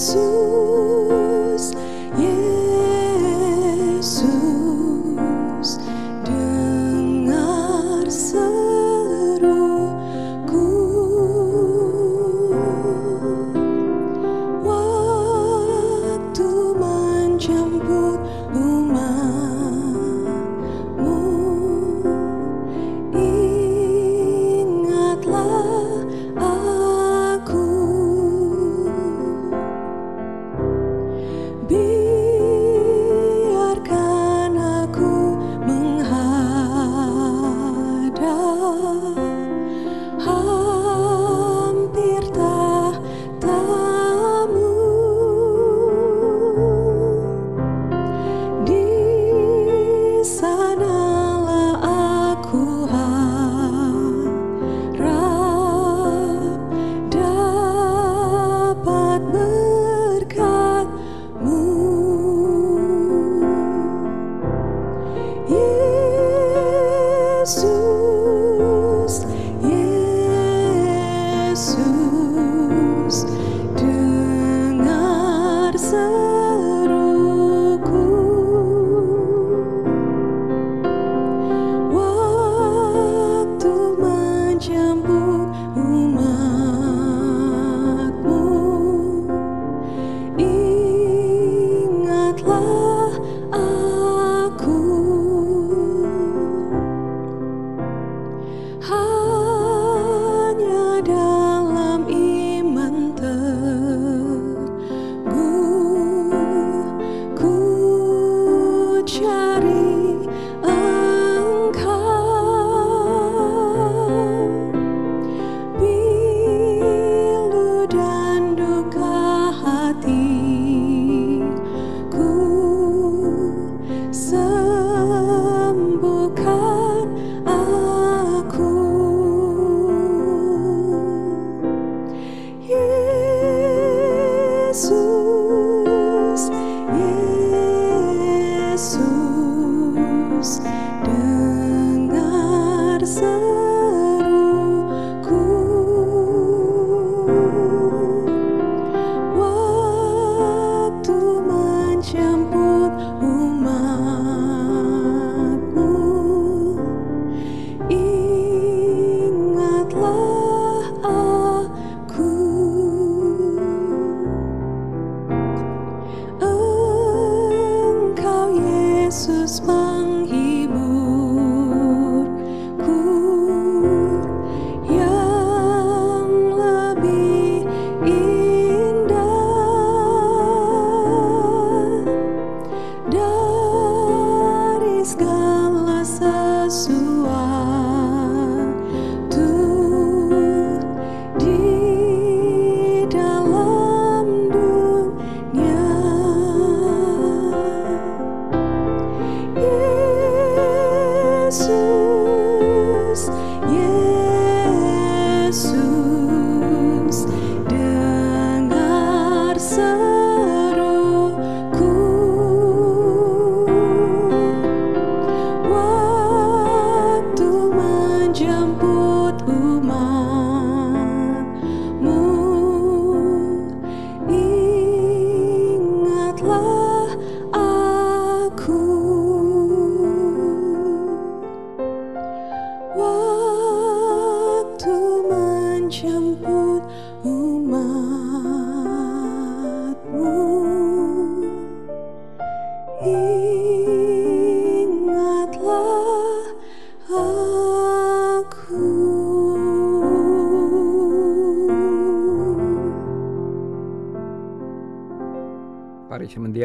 Jesus.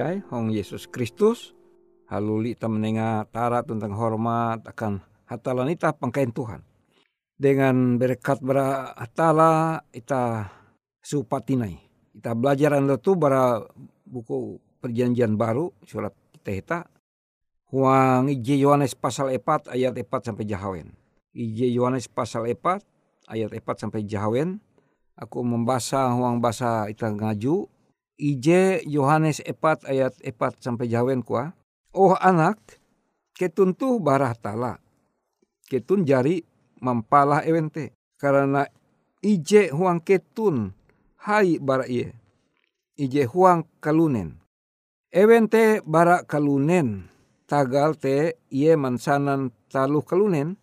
Semendiai Hong Yesus Kristus haluli ta menenga tara tentang hormat akan hatalan ita pangkain Tuhan. Dengan berkat bara hatala ita supatinai. Ita belajar anda tu bara buku perjanjian baru surat kita ita. Huang ije Yohanes pasal 4 ayat 4 sampai jahawen. Ije Yohanes pasal 4 ayat 4 sampai jahawen. Aku membaca huang bahasa ita ngaju Ije Yohanes 4 ayat 4 sampai jawen kuah. Oh anak, ketun tu barah tala. Ketun jari mampalah ewente. Karena ije huang ketun hai bara iye. Ije huang kalunen. Ewente bara kalunen. Tagal te iye mansanan taluh kalunen.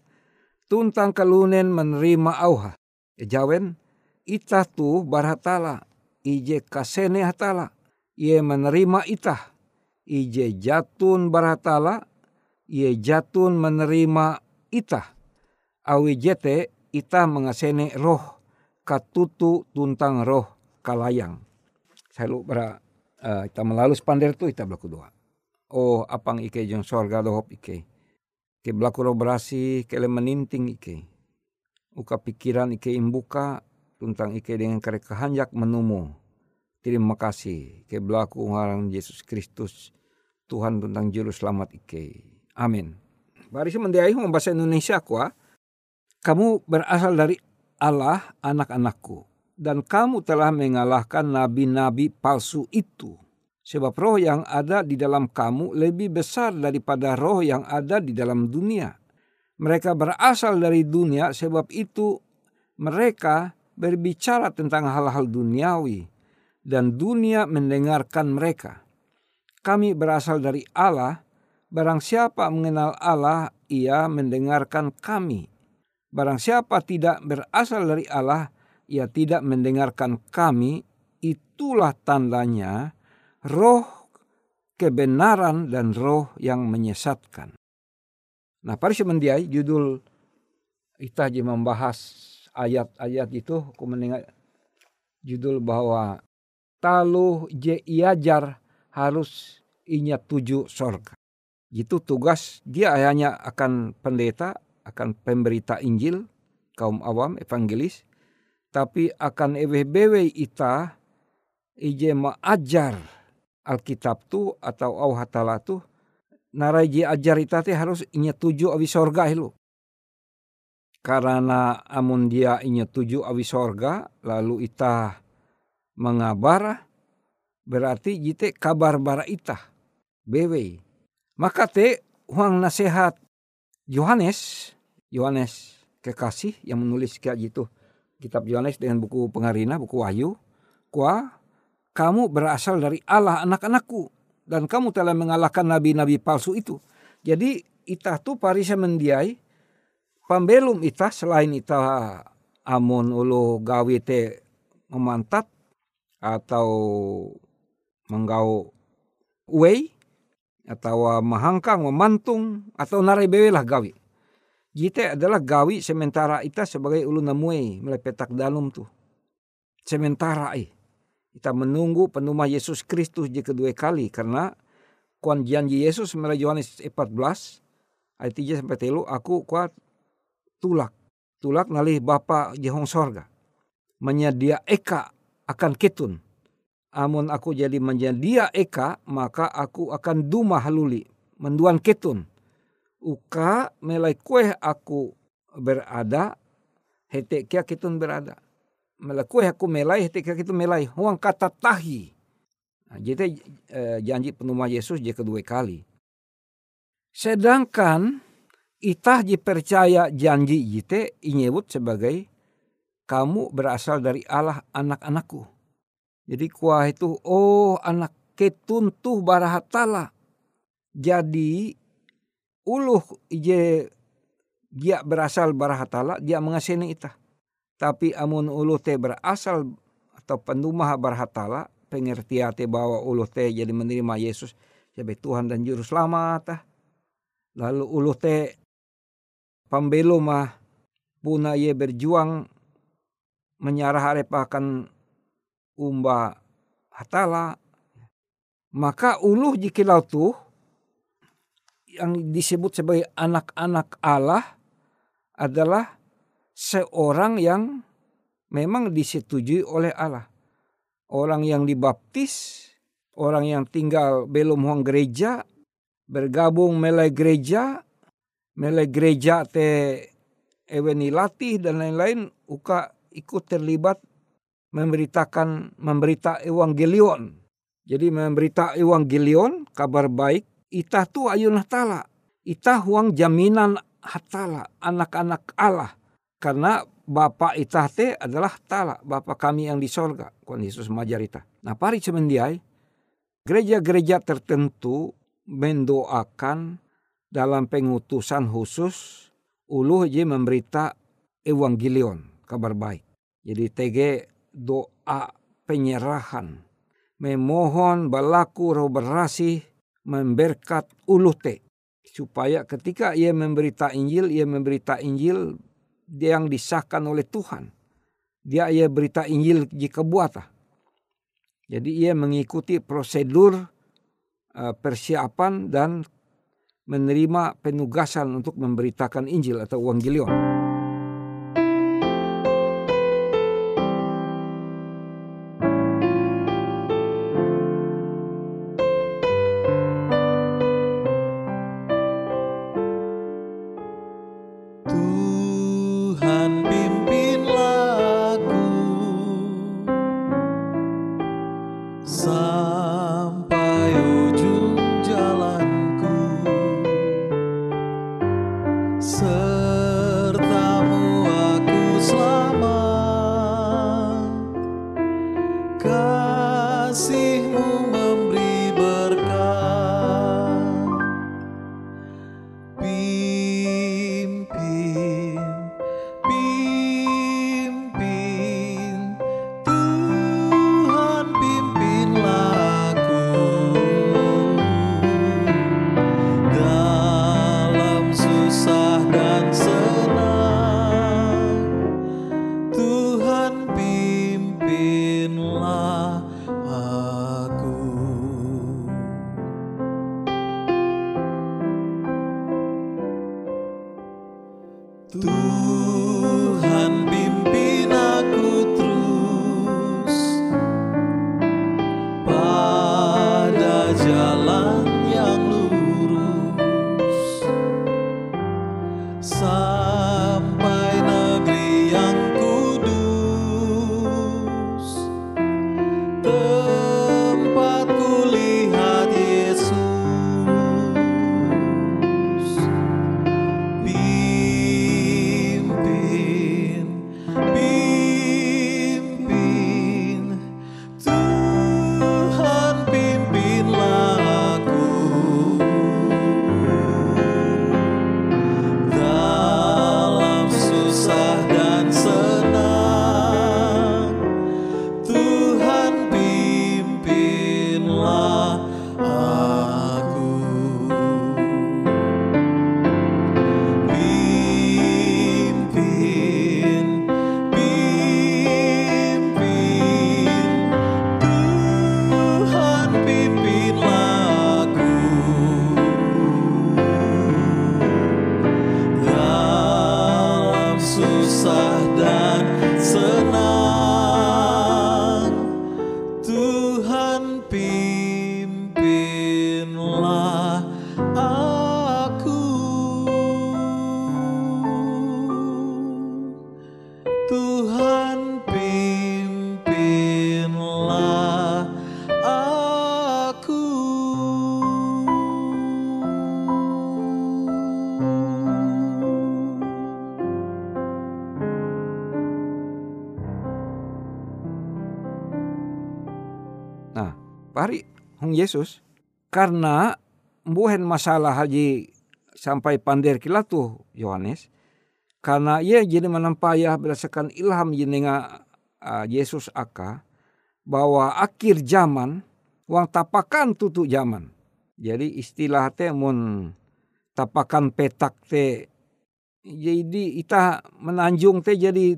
Tuntang kalunen menerima auha. E jawen, itah tu barah tala ije kasene hatala ie menerima itah. Ije jatun baratala ie jatun menerima itah. Awi jete ita mengasene roh katutu tuntang roh kalayang. Selalu bara uh, ita melalui spander tu ita belaku doa. Oh apang ike jong sorga dohop ike. Ke belaku roh berasi kele meninting ike. Uka pikiran ike imbuka tentang ike dengan kare kehanjak menumu. Terima kasih ke belaku ngarang Yesus Kristus Tuhan tentang juru selamat ike. Amin. Baris mendiai bahasa Indonesia kuah. Kamu berasal dari Allah anak-anakku. Dan kamu telah mengalahkan nabi-nabi palsu itu. Sebab roh yang ada di dalam kamu lebih besar daripada roh yang ada di dalam dunia. Mereka berasal dari dunia sebab itu mereka berbicara tentang hal-hal duniawi dan dunia mendengarkan mereka. Kami berasal dari Allah, barang siapa mengenal Allah, ia mendengarkan kami. Barang siapa tidak berasal dari Allah, ia tidak mendengarkan kami, itulah tandanya roh kebenaran dan roh yang menyesatkan. Nah, pada semendiai judul kita membahas ayat-ayat itu, aku mendengar judul bahwa talu je iajar harus inya tuju sorga. Itu tugas dia hanya akan pendeta, akan pemberita Injil, kaum awam, evangelis, tapi akan ewe ita ije ajar Alkitab tu atau au hatala tu narai je ajar ita te harus inya tuju awi sorga hilu. Karena amun dia inya tuju awi sorga lalu ita mengabara berarti jite kabar bara itah bewe maka te huang nasihat Yohanes Yohanes kekasih yang menulis kayak gitu kitab Yohanes dengan buku pengarina buku Wahyu kuah kamu berasal dari Allah anak-anakku dan kamu telah mengalahkan nabi-nabi palsu itu. Jadi itah tuh parisa mendiai pambelum itah selain itah amun ulu gawe te memantat atau menggau uwei atau mahangkang memantung atau narai bewe lah gawi. Jite adalah gawi sementara ita sebagai ulu namue melepetak dalam tu. Sementara eh. Kita menunggu penumah Yesus Kristus di kedua kali karena kuan janji Yesus melalui Yohanes 14 ayat 3 sampai telu aku kuat tulak tulak nalih Bapa jehong sorga menyedia eka akan ketun. Amun aku jadi menjadi eka, maka aku akan duma haluli, menduan ketun. uka melai kue aku berada hete kia kitun berada. Melai kue aku melai hete kia kitun melai. Huang kata tahi. Nah, jadi eh, janji penumah Yesus je kedua kali. Sedangkan itah dipercaya janji jite inyebut sebagai kamu berasal dari Allah anak-anakku. Jadi kuah itu oh anak ketuntuh barahatala. Jadi uluh ije dia berasal barahatala dia mengasini itah. Tapi amun uluh te berasal atau pendumah barahatala pengertian bahwa uluh teh jadi menerima Yesus sebagai Tuhan dan Juru Selamat. Ah. Lalu uluh teh pembelo mah puna ye berjuang menyarah akan umba hatala. Maka uluh jikilau tuh yang disebut sebagai anak-anak Allah adalah seorang yang memang disetujui oleh Allah orang yang dibaptis, orang yang tinggal belum huang gereja, bergabung melai gereja, melai gereja te eweni latih dan lain-lain, uka ikut terlibat memberitakan memberita evangelion. Jadi memberita evangelion kabar baik itah tu ayun hatala. Itah huang jaminan hatala anak-anak Allah. Karena Bapak itah te adalah tala, Bapak kami yang di sorga. Kuan Yesus majarita. Nah pari cemendiai, gereja-gereja tertentu mendoakan dalam pengutusan khusus ulu je memberita evangelion, kabar baik. Jadi TG doa penyerahan, memohon balaku roh berasih, memberkat ulu te. Supaya ketika ia memberita Injil, ia memberita Injil yang disahkan oleh Tuhan. Dia ia berita Injil jika buat. Jadi ia mengikuti prosedur uh, persiapan dan menerima penugasan untuk memberitakan Injil atau Evangelion. heart. Pari hong Yesus. Karena buhen masalah haji sampai pander kilatu Yohanes. Karena ia jadi menampaya berdasarkan ilham jenenga uh, Yesus aka bahwa akhir zaman wang tapakan tutu zaman. Jadi istilah teh mun tapakan petak teh jadi ita menanjung teh jadi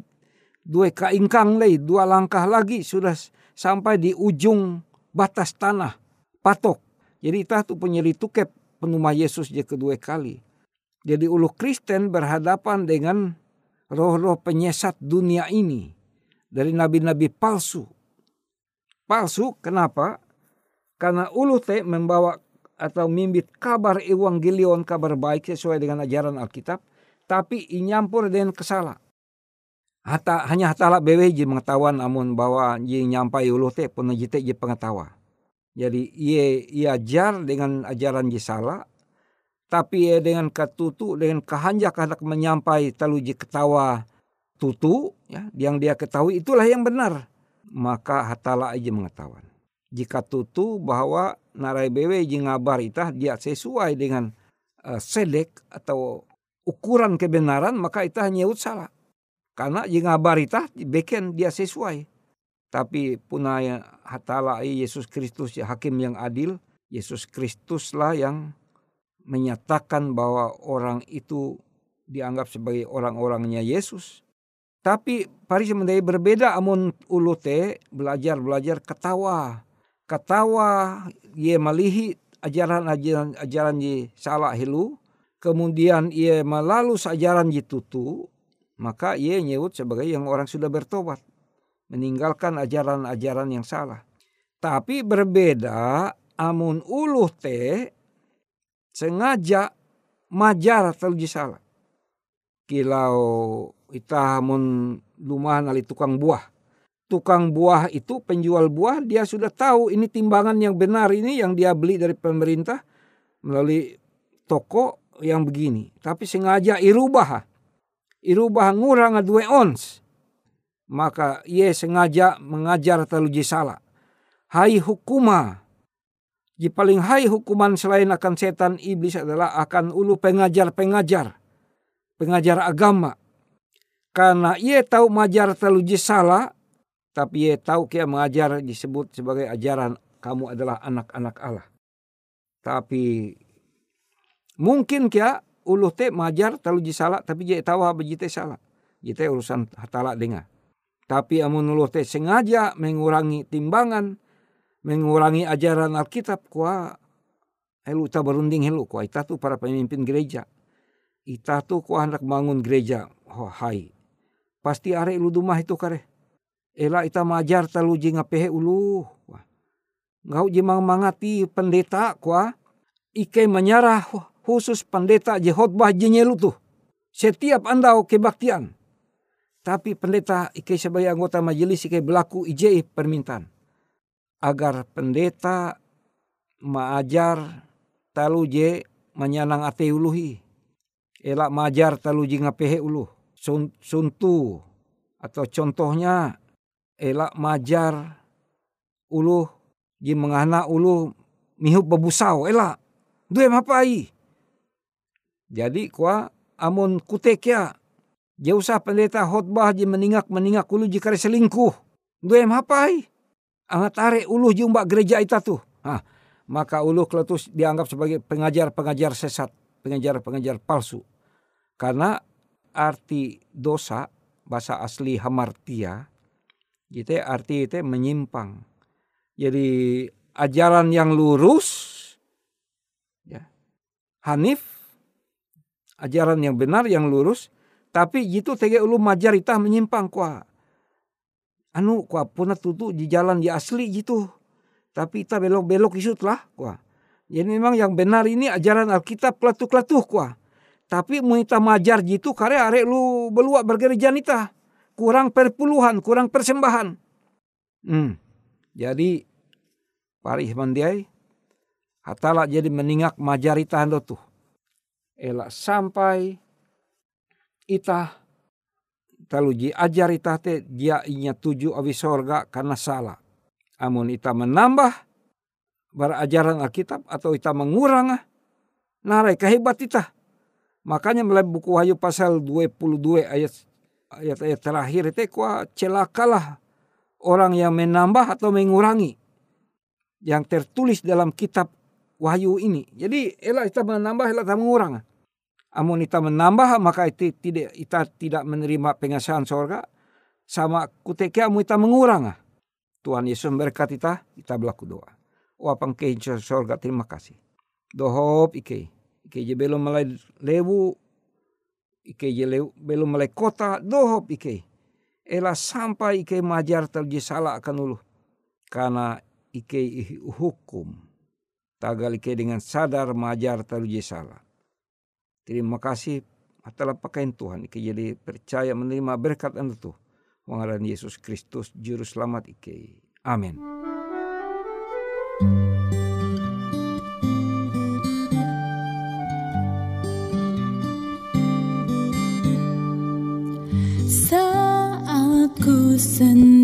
dua kaingkang lagi dua langkah lagi sudah sampai di ujung batas tanah patok. Jadi ita tu penyelitukep penumah Yesus je kedua kali. Jadi ulu Kristen berhadapan dengan roh-roh penyesat dunia ini dari nabi-nabi palsu. Palsu kenapa? Karena ulu teh membawa atau mimbit kabar evangelion kabar baik sesuai dengan ajaran Alkitab tapi inyampur dengan kesala. Hata, hanya hatala bewe je mengetahuan amun bahwa je nyampai ulu teh pun jite je pengetawa. Jadi ia ia ajar dengan ajaran je salah, tapi ia dengan ketutu dengan kehanjak hendak menyampai talu je ketawa tutu ya yang dia ketahui itulah yang benar maka hatala aja mengetahuan jika tutu bahwa narai bewe je ngabar itah dia sesuai dengan uh, sedek atau ukuran kebenaran maka itu nyewut salah. Karena jika barita beken dia sesuai. Tapi punaya hatala Yesus Kristus ya hakim yang adil. Yesus Kristuslah yang menyatakan bahwa orang itu dianggap sebagai orang-orangnya Yesus. Tapi Paris mendai berbeda amun ulute belajar-belajar ketawa. Ketawa ye malihi ajaran-ajaran ajaran ye salah hilu kemudian ia melalui ajaran jitutu, maka ia nyebut sebagai yang orang sudah bertobat. Meninggalkan ajaran-ajaran yang salah. Tapi berbeda amun uluh te sengaja majar terlalu salah. Kilau ita amun lumahan ali tukang buah. Tukang buah itu penjual buah dia sudah tahu ini timbangan yang benar ini yang dia beli dari pemerintah melalui toko yang begini. Tapi sengaja irubah. Irubah ngurang dua ons. Maka ia sengaja mengajar terlalu salah. Hai hukuma. Di paling hai hukuman selain akan setan iblis adalah akan ulu pengajar-pengajar. Pengajar agama. Karena ia tahu mengajar terlalu salah. Tapi ia tahu kia mengajar disebut sebagai ajaran kamu adalah anak-anak Allah. Tapi Mungkin kia uluh te majar terlalu salah tapi je tawa bejite salah. Jite urusan hatala dengar. Tapi amun uluh te sengaja mengurangi timbangan, mengurangi ajaran Alkitab kuah helu ta berunding helu kuah ita tu para pemimpin gereja. Ita tu kuah hendak bangun gereja. Oh hai. Pasti are ilu dumah itu kare. Ela ita majar terlalu je ngapehe ulu. Ngau je mangati pendeta kuah. Ike menyarah khusus pendeta jehotbah jenyelu tuh. Setiap anda kebaktian. Tapi pendeta ike sebagai anggota majelis ike berlaku ijai permintaan. Agar pendeta maajar talu je menyanang ate uluhi. Elak majar talu je ngapehe uluh. Suntu atau contohnya elak majar uluh je mengana uluh mihup babusau elak. Dua mapai. Jadi kuah amun kutekya jauh sah pendeta khotbah je meningak meningak ulu jika selingkuh. Dua hapai. Angat are ulu jumpa gereja itu tuh. Hah, maka ulu keletus dianggap sebagai pengajar-pengajar sesat, pengajar-pengajar palsu. Karena arti dosa bahasa asli hamartia gitu arti itu menyimpang. Jadi ajaran yang lurus ya. Hanif ajaran yang benar yang lurus tapi gitu tege ulu majar itah menyimpang kuah. Anu kuah punat tutu di jalan di asli gitu. Tapi itah belok-belok isut lah kuah. Jadi memang yang benar ini ajaran Alkitab kelatuh-kelatuh kuah. Tapi mau itah majar gitu kare are lu belua bergereja nita kurang perpuluhan kurang persembahan. Hmm. jadi parih mandiai hatala jadi meningak majarita ando tuh elak sampai ita taluji ajar ita te dia inya tuju awi sorga karena salah. Amun ita menambah berajaran Alkitab atau ita mengurang. Narai kehebat ita. Makanya melalui buku Wahyu pasal 22 ayat ayat-ayat terakhir itu kuah celakalah orang yang menambah atau mengurangi yang tertulis dalam kitab Wahyu ini. Jadi elah kita menambah, elah kita mengurang. Amun kita menambah maka itu tidak kita tidak menerima pengasahan sorga. Sama kutekia amun kita mengurang. Tuhan Yesus memberkati kita, kita berlaku doa. Wapang ke sorga terima kasih. Dohop ike. Ike je belum mulai lewu. Ike je lewu, belum mulai kota. Dohop ike. Ela sampai ike majar terjadi salah akan ulu. Karena ike hukum. Tagal ike dengan sadar majar terjadi salah. Terima kasih atas pakaian Tuhan. Ike jadi percaya menerima berkat anda tuh. Mengaran Yesus Kristus Juru Selamat Ike. Amin. ku sendiri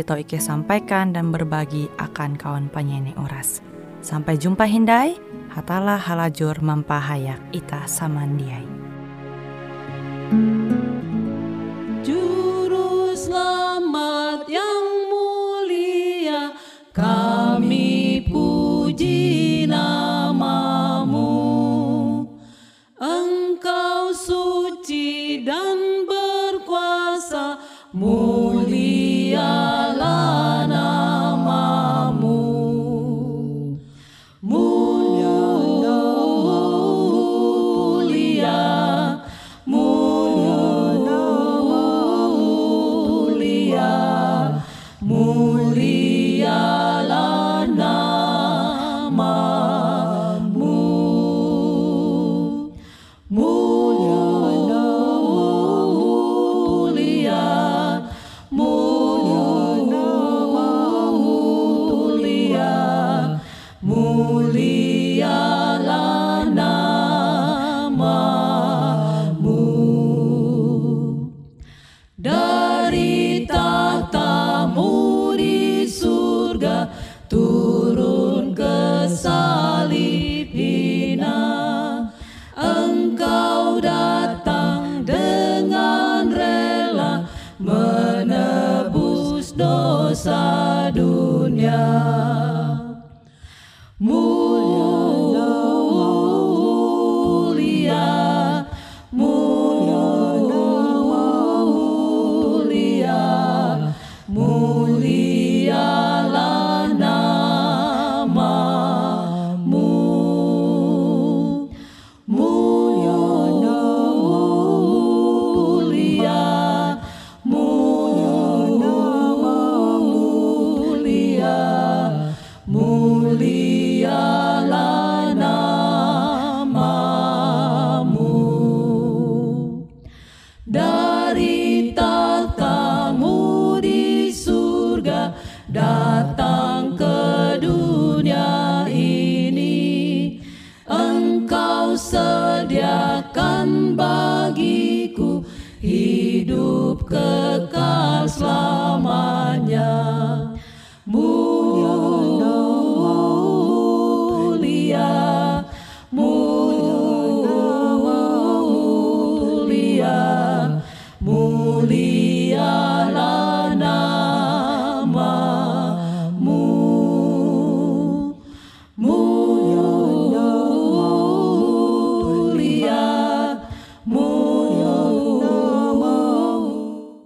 tau Ike sampaikan dan berbagi akan kawan penyanyi Uras. Sampai jumpa Hindai, hatalah halajur mempahayak ita samandiai. Juru selamat yang